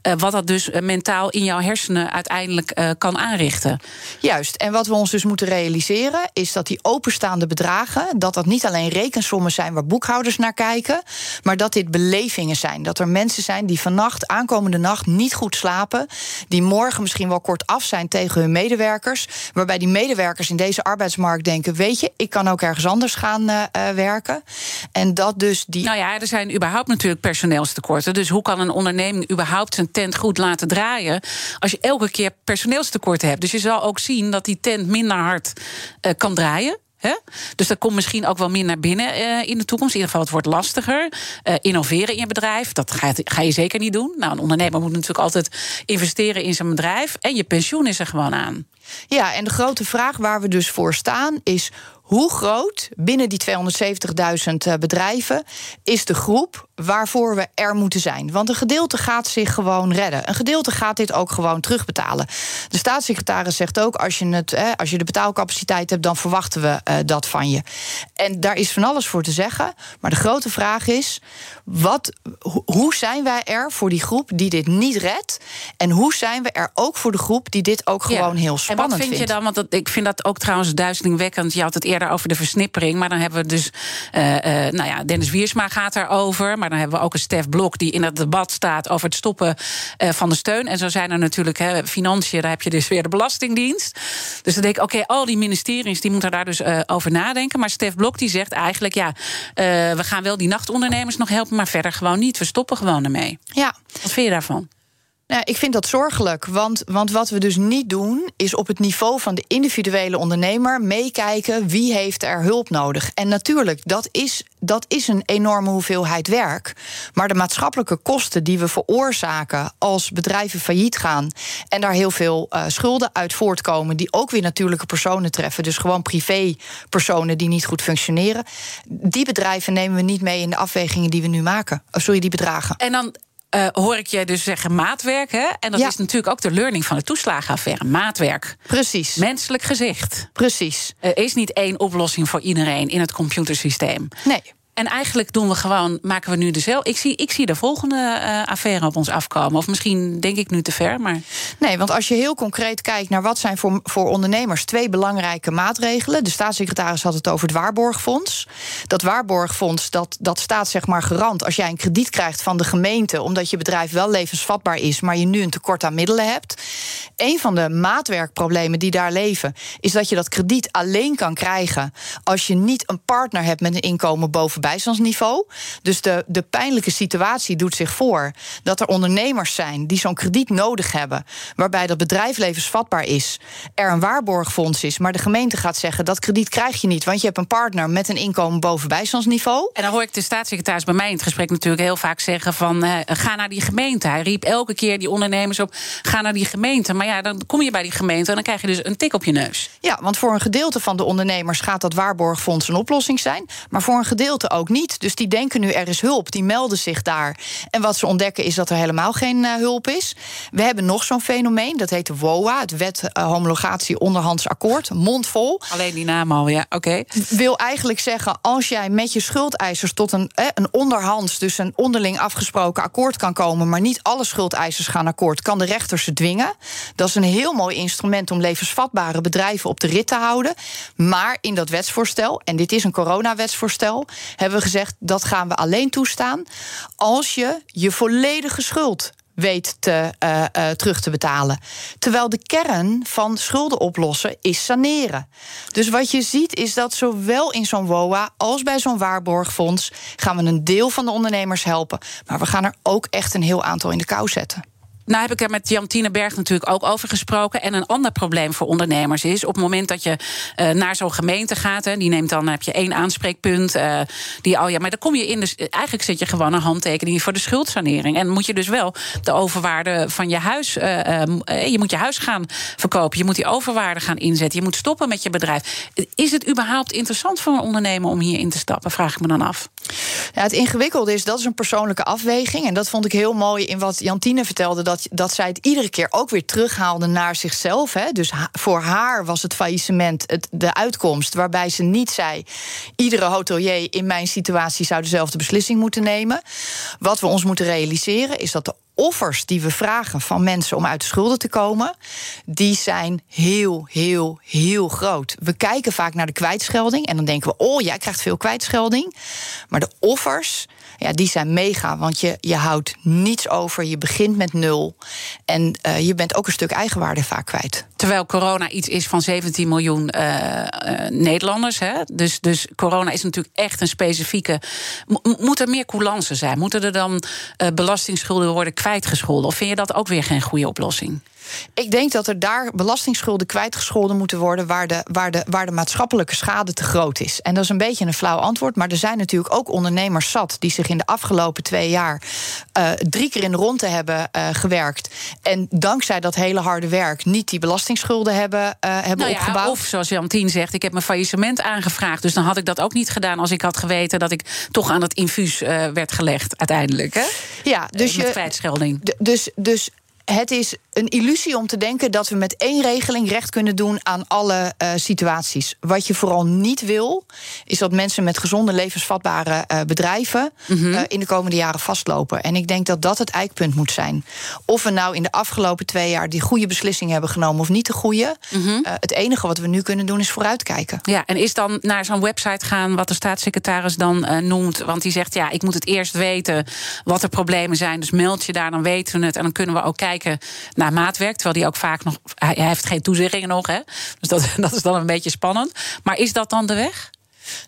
uh, wat dat dus eh, mentaal in jouw hersenen uiteindelijk kan aanrichten. Juist. En wat we ons dus moeten realiseren, is dat die openstaande bedragen, dat dat niet alleen rekensommen zijn waar boekhouders naar kijken, maar dat dit belevingen zijn. Dat er mensen zijn die vannacht, aankomende nacht, niet goed slapen. Die morgen misschien wel kort af zijn tegen hun medewerkers. Waarbij die medewerkers in deze arbeidsmarkt denken: Weet je, ik kan ook ergens anders gaan uh, werken. En dat dus die. Nou ja, er zijn überhaupt natuurlijk personeelstekorten. Dus hoe kan een onderneming überhaupt zijn tent goed laten draaien. als je elke keer personeelstekorten hebt? Dus je zal ook zien dat die tent minder hard uh, kan draaien. Dus dat komt misschien ook wel meer naar binnen uh, in de toekomst. In ieder geval, het wordt lastiger. Uh, innoveren in je bedrijf, dat ga, ga, je zeker niet doen. Nou, een ondernemer moet natuurlijk altijd investeren in zijn bedrijf. En je pensioen is er gewoon aan. Ja, en de grote vraag waar we dus voor staan is hoe groot binnen die 270.000 eh, bedrijven is de groep waarvoor we er moeten zijn? Want een gedeelte gaat zich gewoon redden. Een gedeelte gaat dit ook gewoon terugbetalen. De staatssecretaris zegt ook: als je, het, als je de betaalcapaciteit hebt, dan verwachten we uh, dat van je. En daar is van alles voor te zeggen. Maar de grote vraag is: wat, hoe zijn wij er voor die groep die dit niet redt? En hoe zijn we er ook voor de groep die dit ook gewoon heel spannend vindt? En wat vind vindt? je dan? Want dat, ik vind dat ook trouwens duizelingwekkend. Je had het eerder over de versnippering. Maar dan hebben we dus. Uh, uh, nou ja, Dennis Wiersma gaat daarover. Maar dan hebben we ook een Stef Blok die in het debat staat over het stoppen uh, van de steun. En zo zijn er natuurlijk hè, financiën, daar heb je dus weer de Belastingdienst. Dus dan denk ik, oké, al die ministeries die moeten daar dus over nadenken. Maar Stef Blok die zegt eigenlijk, ja, we gaan wel die nachtondernemers nog helpen, maar verder gewoon niet. We stoppen gewoon ermee. Ja. Wat vind je daarvan? Nou, ik vind dat zorgelijk. Want, want wat we dus niet doen, is op het niveau van de individuele ondernemer meekijken wie heeft er hulp nodig. En natuurlijk, dat is, dat is een enorme hoeveelheid werk. Maar de maatschappelijke kosten die we veroorzaken als bedrijven failliet gaan en daar heel veel uh, schulden uit voortkomen, die ook weer natuurlijke personen treffen, dus gewoon privépersonen die niet goed functioneren, die bedrijven nemen we niet mee in de afwegingen die we nu maken. Of sorry, die bedragen. En dan uh, hoor ik je dus zeggen maatwerk. Hè? En dat is natuurlijk ook de learning van de toeslagenaffaire. Maatwerk. Precies. Menselijk gezicht. Precies. Er is niet één oplossing voor iedereen in het computersysteem. Nee. En eigenlijk doen we gewoon, maken we nu dezelfde. Ik zie, ik zie de volgende uh, affaire op ons afkomen. Of misschien denk ik nu te ver. Maar... Nee, want als je heel concreet kijkt naar wat zijn voor, voor ondernemers twee belangrijke maatregelen. De staatssecretaris had het over het waarborgfonds. Dat waarborgfonds dat, dat staat zeg maar garant als jij een krediet krijgt van de gemeente. omdat je bedrijf wel levensvatbaar is, maar je nu een tekort aan middelen hebt. Een van de maatwerkproblemen die daar leven, is dat je dat krediet alleen kan krijgen als je niet een partner hebt met een inkomen boven bijstandsniveau. Dus de, de pijnlijke situatie doet zich voor dat er ondernemers zijn die zo'n krediet nodig hebben, waarbij dat bedrijf levensvatbaar is, er een waarborgfonds is, maar de gemeente gaat zeggen dat krediet krijg je niet, want je hebt een partner met een inkomen boven bijstandsniveau. En dan hoor ik de staatssecretaris bij mij in het gesprek natuurlijk heel vaak zeggen van uh, ga naar die gemeente. Hij riep elke keer die ondernemers op, ga naar die gemeente. Maar ja, dan kom je bij die gemeente en dan krijg je dus een tik op je neus. Ja, want voor een gedeelte van de ondernemers gaat dat waarborgfonds een oplossing zijn, maar voor een gedeelte ook niet. Dus die denken nu er is hulp, die melden zich daar. En wat ze ontdekken is dat er helemaal geen uh, hulp is. We hebben nog zo'n fenomeen, dat heet de WOA, het Wet uh, Homologatie Onderhands Akkoord. Mondvol. Alleen die naam al, ja, oké. Wil eigenlijk zeggen, als jij met je schuldeisers tot een, eh, een onderhands, dus een onderling afgesproken akkoord kan komen, maar niet alle schuldeisers gaan akkoord, kan de rechter ze dwingen. Dat is een heel mooi instrument om levensvatbare bedrijven op de rit te houden. Maar in dat wetsvoorstel, en dit is een coronawetsvoorstel, hebben we gezegd dat gaan we alleen toestaan als je je volledige schuld weet te, uh, uh, terug te betalen. Terwijl de kern van schulden oplossen is saneren. Dus wat je ziet is dat zowel in zo'n WOA als bij zo'n waarborgfonds gaan we een deel van de ondernemers helpen. Maar we gaan er ook echt een heel aantal in de kou zetten. Nou heb ik er met Jantine Berg natuurlijk ook over gesproken. En een ander probleem voor ondernemers is... op het moment dat je uh, naar zo'n gemeente gaat... Hè, die neemt dan, heb je één aanspreekpunt. Uh, die, oh ja, maar dan kom je in... Dus, eigenlijk zet je gewoon een handtekening voor de schuldsanering. En moet je dus wel de overwaarde van je huis... Uh, je moet je huis gaan verkopen. Je moet die overwaarde gaan inzetten. Je moet stoppen met je bedrijf. Is het überhaupt interessant voor een ondernemer om hierin te stappen? Vraag ik me dan af. Ja, het ingewikkelde is, dat is een persoonlijke afweging. En dat vond ik heel mooi in wat Jantine vertelde... dat, dat zij het iedere keer ook weer terughaalde naar zichzelf. Hè. Dus voor haar was het faillissement het, de uitkomst... waarbij ze niet zei... iedere hotelier in mijn situatie zou dezelfde beslissing moeten nemen. Wat we ons moeten realiseren is dat de offers die we vragen van mensen om uit de schulden te komen, die zijn heel, heel, heel groot. We kijken vaak naar de kwijtschelding en dan denken we: oh, jij krijgt veel kwijtschelding. Maar de offers, ja, die zijn mega, want je, je houdt niets over, je begint met nul en uh, je bent ook een stuk eigenwaarde vaak kwijt. Terwijl corona iets is van 17 miljoen uh, uh, Nederlanders. Hè? Dus, dus corona is natuurlijk echt een specifieke. Moet er meer coulance zijn? Moeten er dan belastingsschulden worden kwijtgescholden? Of vind je dat ook weer geen goede oplossing? Ik denk dat er daar belastingsschulden kwijtgescholden moeten worden waar de, waar, de, waar de maatschappelijke schade te groot is. En dat is een beetje een flauw antwoord, maar er zijn natuurlijk ook ondernemers zat die zich in de afgelopen twee jaar uh, drie keer in de ronde hebben uh, gewerkt. En dankzij dat hele harde werk niet die belastingsschulden hebben, uh, hebben nou ja, opgebouwd. Of zoals Jantien zegt, ik heb mijn faillissement aangevraagd. Dus dan had ik dat ook niet gedaan als ik had geweten dat ik toch aan het infuus werd gelegd uiteindelijk. Hè? Ja, dus met je, kwijtschelding. Dus, dus het is een illusie om te denken dat we met één regeling recht kunnen doen aan alle uh, situaties. Wat je vooral niet wil, is dat mensen met gezonde, levensvatbare uh, bedrijven mm -hmm. uh, in de komende jaren vastlopen. En ik denk dat dat het eikpunt moet zijn. Of we nou in de afgelopen twee jaar die goede beslissing hebben genomen of niet de goede. Mm -hmm. het enige wat we nu kunnen doen is vooruitkijken. Ja, en is dan naar zo'n website gaan wat de staatssecretaris dan noemt. Want die zegt: ja, ik moet het eerst weten wat er problemen zijn. Dus meld je daar, dan weten we het. En dan kunnen we ook kijken naar maatwerk. Terwijl die ook vaak nog. Hij heeft geen toezeggingen nog. Hè? Dus dat, dat is dan een beetje spannend. Maar is dat dan de weg?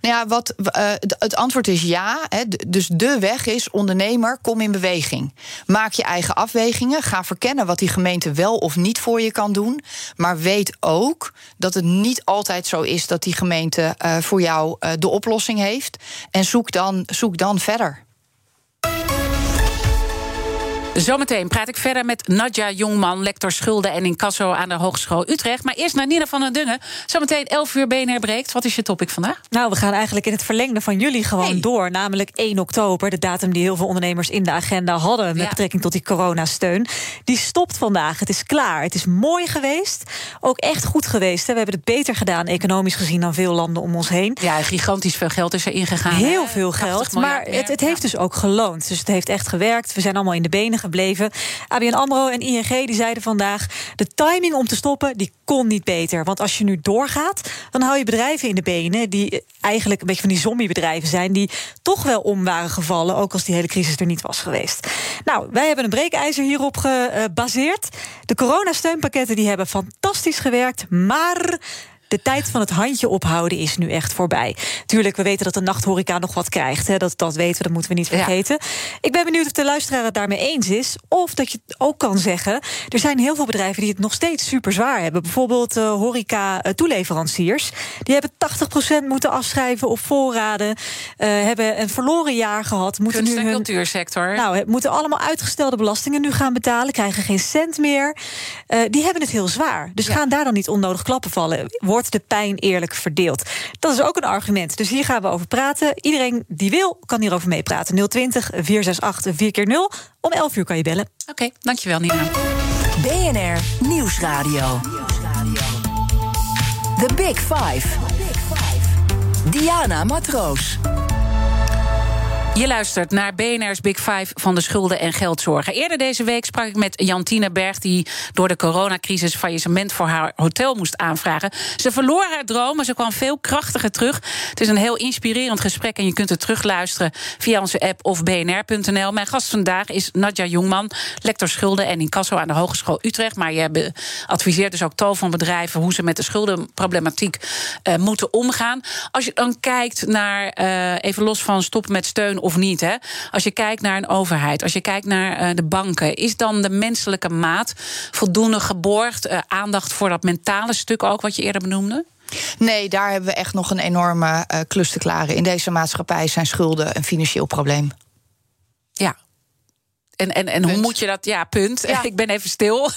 Nou ja, wat, uh, het antwoord is ja. Hè, dus de weg is ondernemer, kom in beweging. Maak je eigen afwegingen. Ga verkennen wat die gemeente wel of niet voor je kan doen. Maar weet ook dat het niet altijd zo is dat die gemeente uh, voor jou uh, de oplossing heeft. En zoek dan, zoek dan verder. Zometeen praat ik verder met Nadja Jongman, lector schulden en incasso aan de Hogeschool Utrecht. Maar eerst naar Nina van den Dungen. Zometeen 11 uur BNR breekt. Wat is je topic vandaag? Nou, we gaan eigenlijk in het verlengde van jullie gewoon hey. door. Namelijk 1 oktober, de datum die heel veel ondernemers in de agenda hadden met ja. betrekking tot die coronasteun. Die stopt vandaag. Het is klaar. Het is mooi geweest. Ook echt goed geweest. Hè. We hebben het beter gedaan, economisch gezien, dan veel landen om ons heen. Ja, gigantisch veel geld is er ingegaan. Heel hè? veel geld. Maar het, het heeft dus ook geloond. Dus het heeft echt gewerkt. We zijn allemaal in de benen gebleven. ABN AMRO en ING die zeiden vandaag... de timing om te stoppen, die kon niet beter. Want als je nu doorgaat, dan hou je bedrijven in de benen... die eigenlijk een beetje van die zombiebedrijven zijn... die toch wel om waren gevallen, ook als die hele crisis er niet was geweest. Nou, wij hebben een breekijzer hierop gebaseerd. De coronasteunpakketten die hebben fantastisch gewerkt, maar de tijd van het handje ophouden is nu echt voorbij. Tuurlijk, we weten dat de nachthoreca nog wat krijgt. Hè. Dat, dat weten we, dat moeten we niet vergeten. Ja. Ik ben benieuwd of de luisteraar het daarmee eens is. Of dat je ook kan zeggen... er zijn heel veel bedrijven die het nog steeds super zwaar hebben. Bijvoorbeeld uh, horeca-toeleveranciers. Die hebben 80% moeten afschrijven op voorraden. Uh, hebben een verloren jaar gehad. Moeten Kunst- nu hun, cultuursector. Nou, moeten allemaal uitgestelde belastingen nu gaan betalen. Krijgen geen cent meer. Uh, die hebben het heel zwaar. Dus ja. gaan daar dan niet onnodig klappen vallen wordt de pijn eerlijk verdeeld. Dat is ook een argument. Dus hier gaan we over praten. Iedereen die wil, kan hierover meepraten. 020 468 4 keer 0 Om 11 uur kan je bellen. Oké, dankjewel Nina. BNR Nieuwsradio. The Big Five. Diana Matroos. Je luistert naar BNR's Big Five van de schulden en geldzorgen. Eerder deze week sprak ik met Jantine Berg, die door de coronacrisis faillissement voor haar hotel moest aanvragen. Ze verloor haar droom, maar ze kwam veel krachtiger terug. Het is een heel inspirerend gesprek en je kunt het terugluisteren via onze app of bnr.nl. Mijn gast vandaag is Nadja Jongman, lector schulden en incasso aan de Hogeschool Utrecht. Maar je adviseert dus ook tal van bedrijven hoe ze met de schuldenproblematiek uh, moeten omgaan. Als je dan kijkt naar, uh, even los van stoppen met steun of niet. Hè? Als je kijkt naar een overheid, als je kijkt naar uh, de banken, is dan de menselijke maat voldoende geborgd? Uh, aandacht voor dat mentale stuk ook, wat je eerder benoemde? Nee, daar hebben we echt nog een enorme uh, klus te klaren. In deze maatschappij zijn schulden een financieel probleem. Ja, en, en, en hoe moet je dat? Ja, punt. Ja. Ik ben even stil.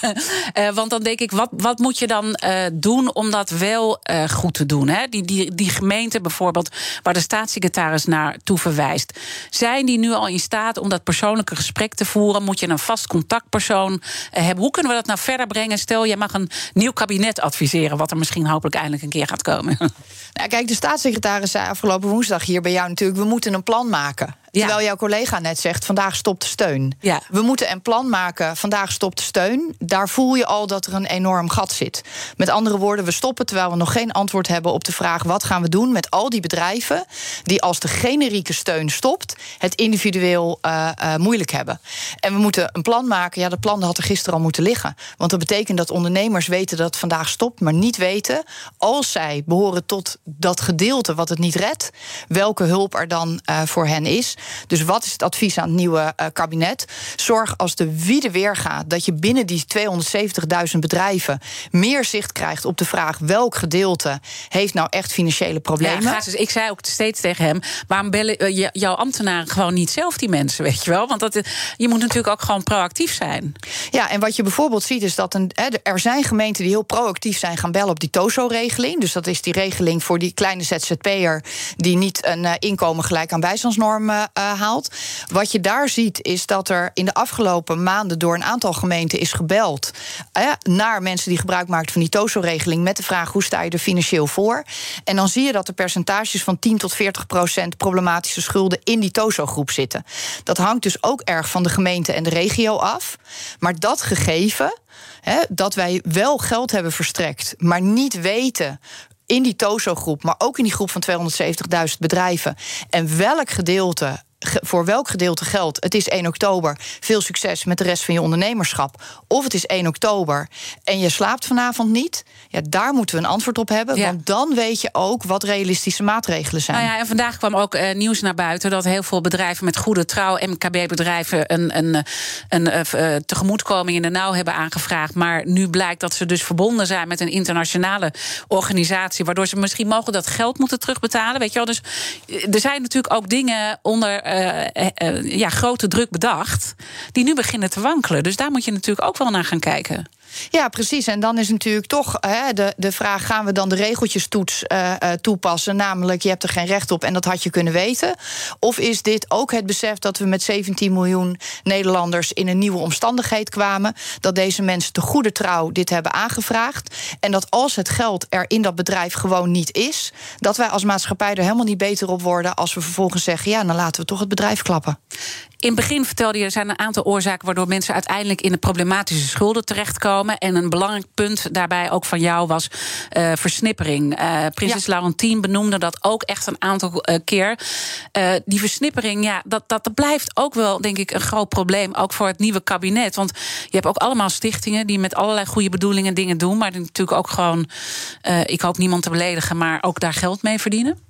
Uh, want dan denk ik, wat, wat moet je dan uh, doen om dat wel uh, goed te doen? Hè? Die, die, die gemeente bijvoorbeeld, waar de staatssecretaris naartoe verwijst. Zijn die nu al in staat om dat persoonlijke gesprek te voeren? Moet je een vast contactpersoon hebben? Hoe kunnen we dat nou verder brengen? Stel, je mag een nieuw kabinet adviseren, wat er misschien hopelijk eindelijk een keer gaat komen. Nou, kijk, de staatssecretaris zei afgelopen woensdag hier bij jou natuurlijk: we moeten een plan maken. Ja. Terwijl jouw collega net zegt: vandaag stopt de steun. Ja. We moeten een plan maken. Vandaag stopt de steun. Daar voel je al dat er een enorm gat zit. Met andere woorden, we stoppen terwijl we nog geen antwoord hebben op de vraag: wat gaan we doen met al die bedrijven die als de generieke steun stopt, het individueel uh, uh, moeilijk hebben. En we moeten een plan maken. Ja, dat plan had er gisteren al moeten liggen. Want dat betekent dat ondernemers weten dat het vandaag stopt, maar niet weten als zij behoren tot dat gedeelte wat het niet redt, welke hulp er dan uh, voor hen is. Dus wat is het advies aan het nieuwe uh, kabinet? Zorg als de wiede weer gaat dat je binnen die 270.000 bedrijven meer zicht krijgt op de vraag welk gedeelte heeft nou echt financiële problemen. Ja, dus ik zei ook steeds tegen hem: waarom bellen uh, jouw ambtenaren gewoon niet zelf die mensen, weet je wel? Want dat, je moet natuurlijk ook gewoon proactief zijn. Ja, en wat je bijvoorbeeld ziet is dat een, er zijn gemeenten die heel proactief zijn gaan bellen op die TOZO-regeling. Dus dat is die regeling voor die kleine ZZP'er die niet een inkomen gelijk aan bijstandsnormen uh, haalt. Wat je daar ziet is dat er in de afgelopen maanden door een aantal gemeenten is gebeld uh, naar mensen die gebruik maakten van die TOZO-regeling met de vraag hoe sta je er financieel voor. En dan zie je dat er percentages van 10 tot 40 procent problematische schulden in die TOZO-groep zitten. Dat hangt dus ook erg van de gemeente en de regio af. Maar dat gegeven. Dat wij wel geld hebben verstrekt, maar niet weten in die TOZO-groep, maar ook in die groep van 270.000 bedrijven. En welk gedeelte voor welk gedeelte geldt, het is 1 oktober, veel succes met de rest van je ondernemerschap. Of het is 1 oktober en je slaapt vanavond niet. Ja, daar moeten we een antwoord op hebben. Ja. Want dan weet je ook wat realistische maatregelen zijn. Nou ja, en vandaag kwam ook uh, nieuws naar buiten dat heel veel bedrijven met goede trouw, MKB-bedrijven, een, een, een uh, tegemoetkoming in de nauw hebben aangevraagd. Maar nu blijkt dat ze dus verbonden zijn met een internationale organisatie, waardoor ze misschien mogen dat geld moeten terugbetalen. Weet je wel? Dus er zijn natuurlijk ook dingen onder ja, grote druk bedacht. die nu beginnen te wankelen. Dus daar moet je natuurlijk ook wel naar gaan kijken. Ja, precies. En dan is natuurlijk toch hè, de, de vraag: gaan we dan de regeltjes uh, toepassen? Namelijk, je hebt er geen recht op en dat had je kunnen weten. Of is dit ook het besef dat we met 17 miljoen Nederlanders in een nieuwe omstandigheid kwamen? Dat deze mensen te goede trouw dit hebben aangevraagd. En dat als het geld er in dat bedrijf gewoon niet is, dat wij als maatschappij er helemaal niet beter op worden als we vervolgens zeggen: ja, dan laten we toch het bedrijf klappen. In het begin vertelde je, er zijn een aantal oorzaken waardoor mensen uiteindelijk in de problematische schulden terechtkomen. En een belangrijk punt daarbij ook van jou was uh, versnippering. Uh, Prinses ja. Laurentien benoemde dat ook echt een aantal uh, keer. die versnippering, ja, dat, dat blijft ook wel, denk ik, een groot probleem. Ook voor het nieuwe kabinet. Want je hebt ook allemaal stichtingen die met allerlei goede bedoelingen dingen doen. Maar die natuurlijk ook gewoon, ik hoop niemand te beledigen, maar ook daar geld mee verdienen.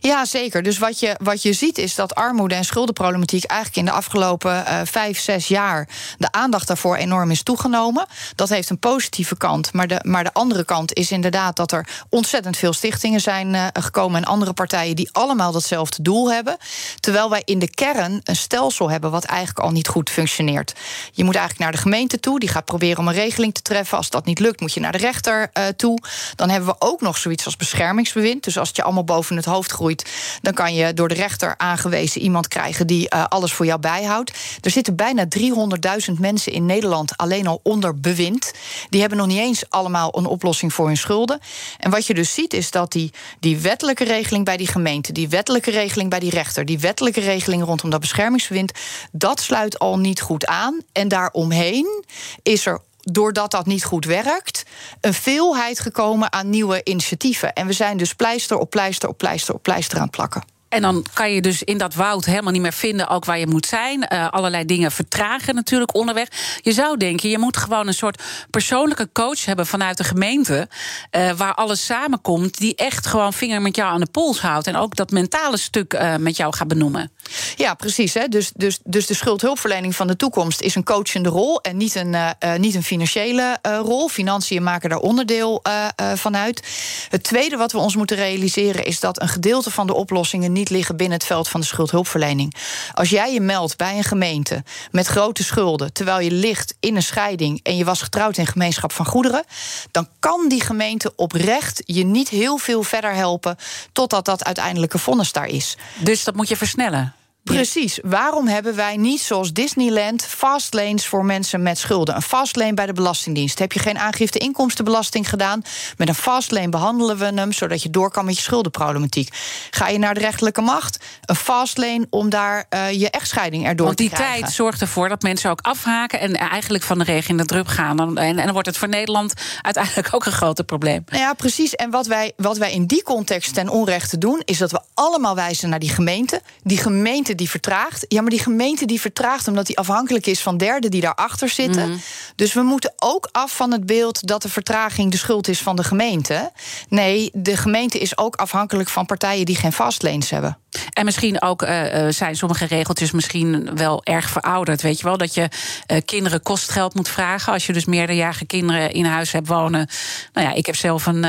Ja, zeker. Dus wat je, wat je ziet is dat armoede en schuldenproblematiek eigenlijk in de afgelopen uh, vijf, zes jaar de aandacht daarvoor enorm is toegenomen. Dat heeft een positieve kant. Maar de, maar de andere kant is inderdaad dat er ontzettend veel stichtingen zijn uh, gekomen en andere partijen die allemaal datzelfde doel hebben. Terwijl wij in de kern een stelsel hebben wat eigenlijk al niet goed functioneert. Je moet eigenlijk naar de gemeente toe, die gaat proberen om een regeling te treffen. Als dat niet lukt, moet je naar de rechter uh, toe. Dan hebben we ook nog zoiets als beschermingsbewind. Dus als het je allemaal boven het hoofd groeit, dan kan je door de rechter aangewezen iemand krijgen die uh, alles voor jou bijhoudt. Er zitten bijna 300.000 mensen in Nederland alleen al onder bewind. Die hebben nog niet eens allemaal een oplossing voor hun schulden. En wat je dus ziet is dat die, die wettelijke regeling bij die gemeente, die wettelijke regeling bij die rechter, die wettelijke regeling rondom dat beschermingsbewind, dat sluit al niet goed aan. En daaromheen is er doordat dat niet goed werkt, een veelheid gekomen aan nieuwe initiatieven. En we zijn dus pleister op pleister op pleister op pleister aan het plakken. En dan kan je dus in dat woud helemaal niet meer vinden, ook waar je moet zijn. Uh, allerlei dingen vertragen natuurlijk onderweg. Je zou denken, je moet gewoon een soort persoonlijke coach hebben vanuit de gemeente. Uh, waar alles samenkomt, die echt gewoon vinger met jou aan de pols houdt. En ook dat mentale stuk uh, met jou gaat benoemen. Ja, precies. Hè. Dus, dus, dus de schuldhulpverlening van de toekomst is een coachende rol en niet een, niet een financiële rol. Financiën maken daar onderdeel van uit. Het tweede wat we ons moeten realiseren is dat een gedeelte van de oplossingen niet liggen binnen het veld van de schuldhulpverlening. Als jij je meldt bij een gemeente met grote schulden, terwijl je ligt in een scheiding en je was getrouwd in gemeenschap van goederen, dan kan die gemeente oprecht je niet heel veel verder helpen totdat dat uiteindelijke vonnis daar is. Dus dat moet je versnellen. Precies. Waarom hebben wij niet zoals Disneyland fastlanes voor mensen met schulden? Een fastlane bij de Belastingdienst. Heb je geen aangifte inkomstenbelasting gedaan? Met een fastlane behandelen we hem zodat je door kan met je schuldenproblematiek. Ga je naar de rechterlijke macht? Een fastlane om daar uh, je echtscheiding erdoor Want te krijgen. Want die tijd zorgt ervoor dat mensen ook afhaken en eigenlijk van de regen in de drup gaan. En, en dan wordt het voor Nederland uiteindelijk ook een groter probleem. Nou ja, precies. En wat wij, wat wij in die context ten onrechte doen, is dat we allemaal wijzen naar die gemeente. Die gemeente die vertraagt. Ja, maar die gemeente die vertraagt omdat die afhankelijk is van derden die daarachter zitten. Mhm. Dus we moeten ook af van het beeld dat de vertraging de schuld is van de gemeente. Nee, de gemeente is ook afhankelijk van partijen die geen vastleens hebben. En misschien ook uh, zijn sommige regeltjes misschien wel erg verouderd. Weet je wel, dat je uh, kinderen kostgeld moet vragen. Als je dus meerderjarige kinderen in huis hebt wonen. Nou ja, ik heb zelf een,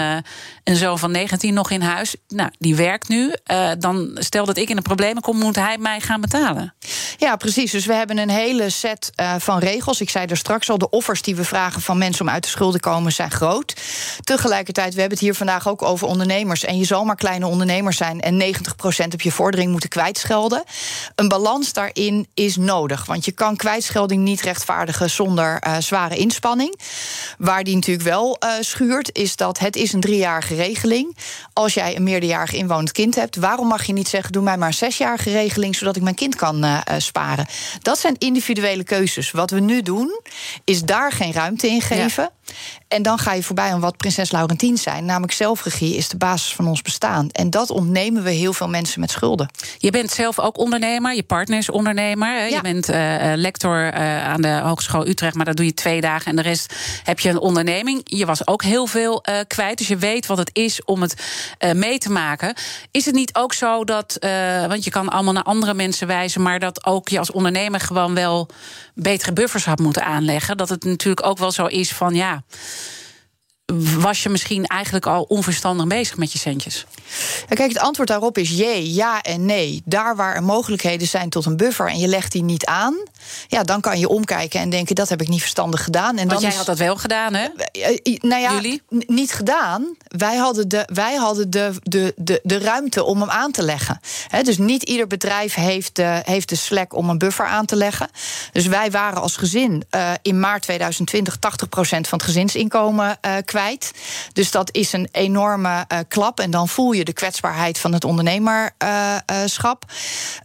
een zoon van 19 nog in huis. Nou, die werkt nu. dan stel dat ik in de problemen kom, moet hij mij gaan betalen. Ja, precies. Dus we hebben een hele set van regels. Ik zei er straks al, de offers die we vragen van mensen om uit de schulden te komen zijn groot. Tegelijkertijd, we hebben het hier vandaag ook over ondernemers. En je zal maar kleine ondernemers zijn en 90% op je vordering moeten kwijtschelden. Een balans daarin is nodig. Want je kan kwijtschelding niet rechtvaardigen zonder uh, zware inspanning. Waar die natuurlijk wel schuurt, is dat het is een driejarige regeling. Als jij een meerderjarig inwonend kind hebt, waarom mag je niet zeggen: doe mij maar een zesjarige regeling, zodat ik mijn kind kan uh, sparen? Dat zijn individuele keuzes. Wat we nu doen, is daar geen ruimte in geven. Ja. En dan ga je voorbij aan wat Prinses Laurentien zijn. Namelijk zelfregie is de basis van ons bestaan. En dat ontnemen we heel veel mensen met schulden. Je bent zelf ook ondernemer, je partner is ondernemer. Ja. Je bent uh, lector uh, aan de Hogeschool Utrecht, maar dat doe je twee dagen. En de rest heb je een onderneming. Je was ook heel veel uh, kwijt, dus je weet wat het is om het mee te maken. Is het niet ook zo dat, want je kan allemaal naar andere mensen wijzen... maar dat ook je als ondernemer gewoon wel betere buffers had moeten aanleggen? Dat het natuurlijk ook wel zo is van, ja ja was je misschien eigenlijk al onverstandig bezig met je centjes? Ja, kijk, het antwoord daarop is jee, ja en nee. Daar waar er mogelijkheden zijn tot een buffer en je legt die niet aan, ja, dan kan je omkijken en denken dat heb ik niet verstandig gedaan. En Want dan jij is, had dat wel gedaan, hè? Uh, nou ja, Jullie? niet gedaan. Wij hadden de, wij hadden de, de, de, de ruimte om hem aan te leggen. He, dus niet ieder bedrijf heeft de, heeft de slack om een buffer aan te leggen. Dus wij waren als gezin uh, in maart 2020 80% van het gezinsinkomen uh, kwijt. Dus dat is een enorme klap. En dan voel je de kwetsbaarheid van het ondernemerschap.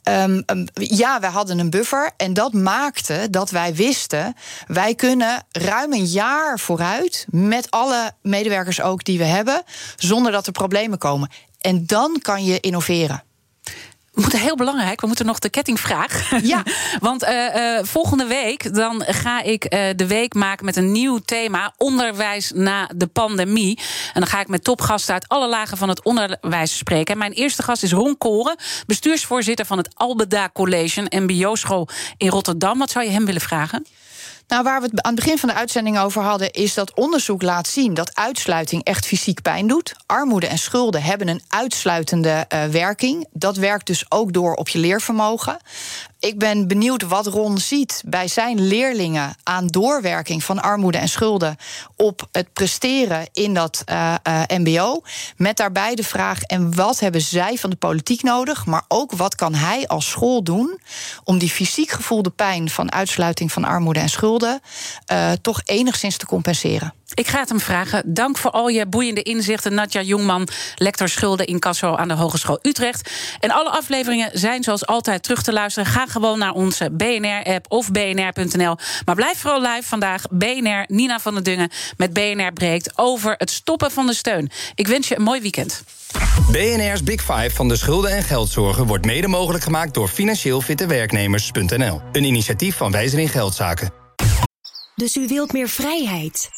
Um, um, ja, wij hadden een buffer. En dat maakte dat wij wisten, wij kunnen ruim een jaar vooruit met alle medewerkers ook die we hebben, zonder dat er problemen komen. En dan kan je innoveren. We moeten heel belangrijk, we moeten nog de kettingvraag. Ja. Want uh, uh, volgende week dan ga ik uh, de week maken met een nieuw thema: onderwijs na de pandemie. En dan ga ik met topgasten uit alle lagen van het onderwijs spreken. En mijn eerste gast is Ron Koren, bestuursvoorzitter van het Albeda College, een MBO-school in Rotterdam. Wat zou je hem willen vragen? Nou, waar we het aan het begin van de uitzending over hadden, is dat onderzoek laat zien dat uitsluiting echt fysiek pijn doet. Armoede en schulden hebben een uitsluitende uh, werking. Dat werkt dus ook door op je leervermogen ik ben benieuwd wat Ron ziet bij zijn leerlingen aan doorwerking van armoede en schulden op het presteren in dat uh, uh, MBO. Met daarbij de vraag: en wat hebben zij van de politiek nodig? Maar ook wat kan hij als school doen om die fysiek gevoelde pijn van uitsluiting van armoede en schulden uh, toch enigszins te compenseren? Ik ga het hem vragen. Dank voor al je boeiende inzichten. Natja Jongman, lector schulden in Casso aan de Hogeschool Utrecht. En alle afleveringen zijn zoals altijd terug te luisteren. Ga gewoon naar onze BNR-app of bnr.nl. Maar blijf vooral live vandaag. BNR, Nina van der Dungen met BNR breekt over het stoppen van de steun. Ik wens je een mooi weekend. BNR's Big Five van de schulden en geldzorgen wordt mede mogelijk gemaakt door financieel fitte werknemers.nl. Een initiatief van Wijzer in Geldzaken. Dus u wilt meer vrijheid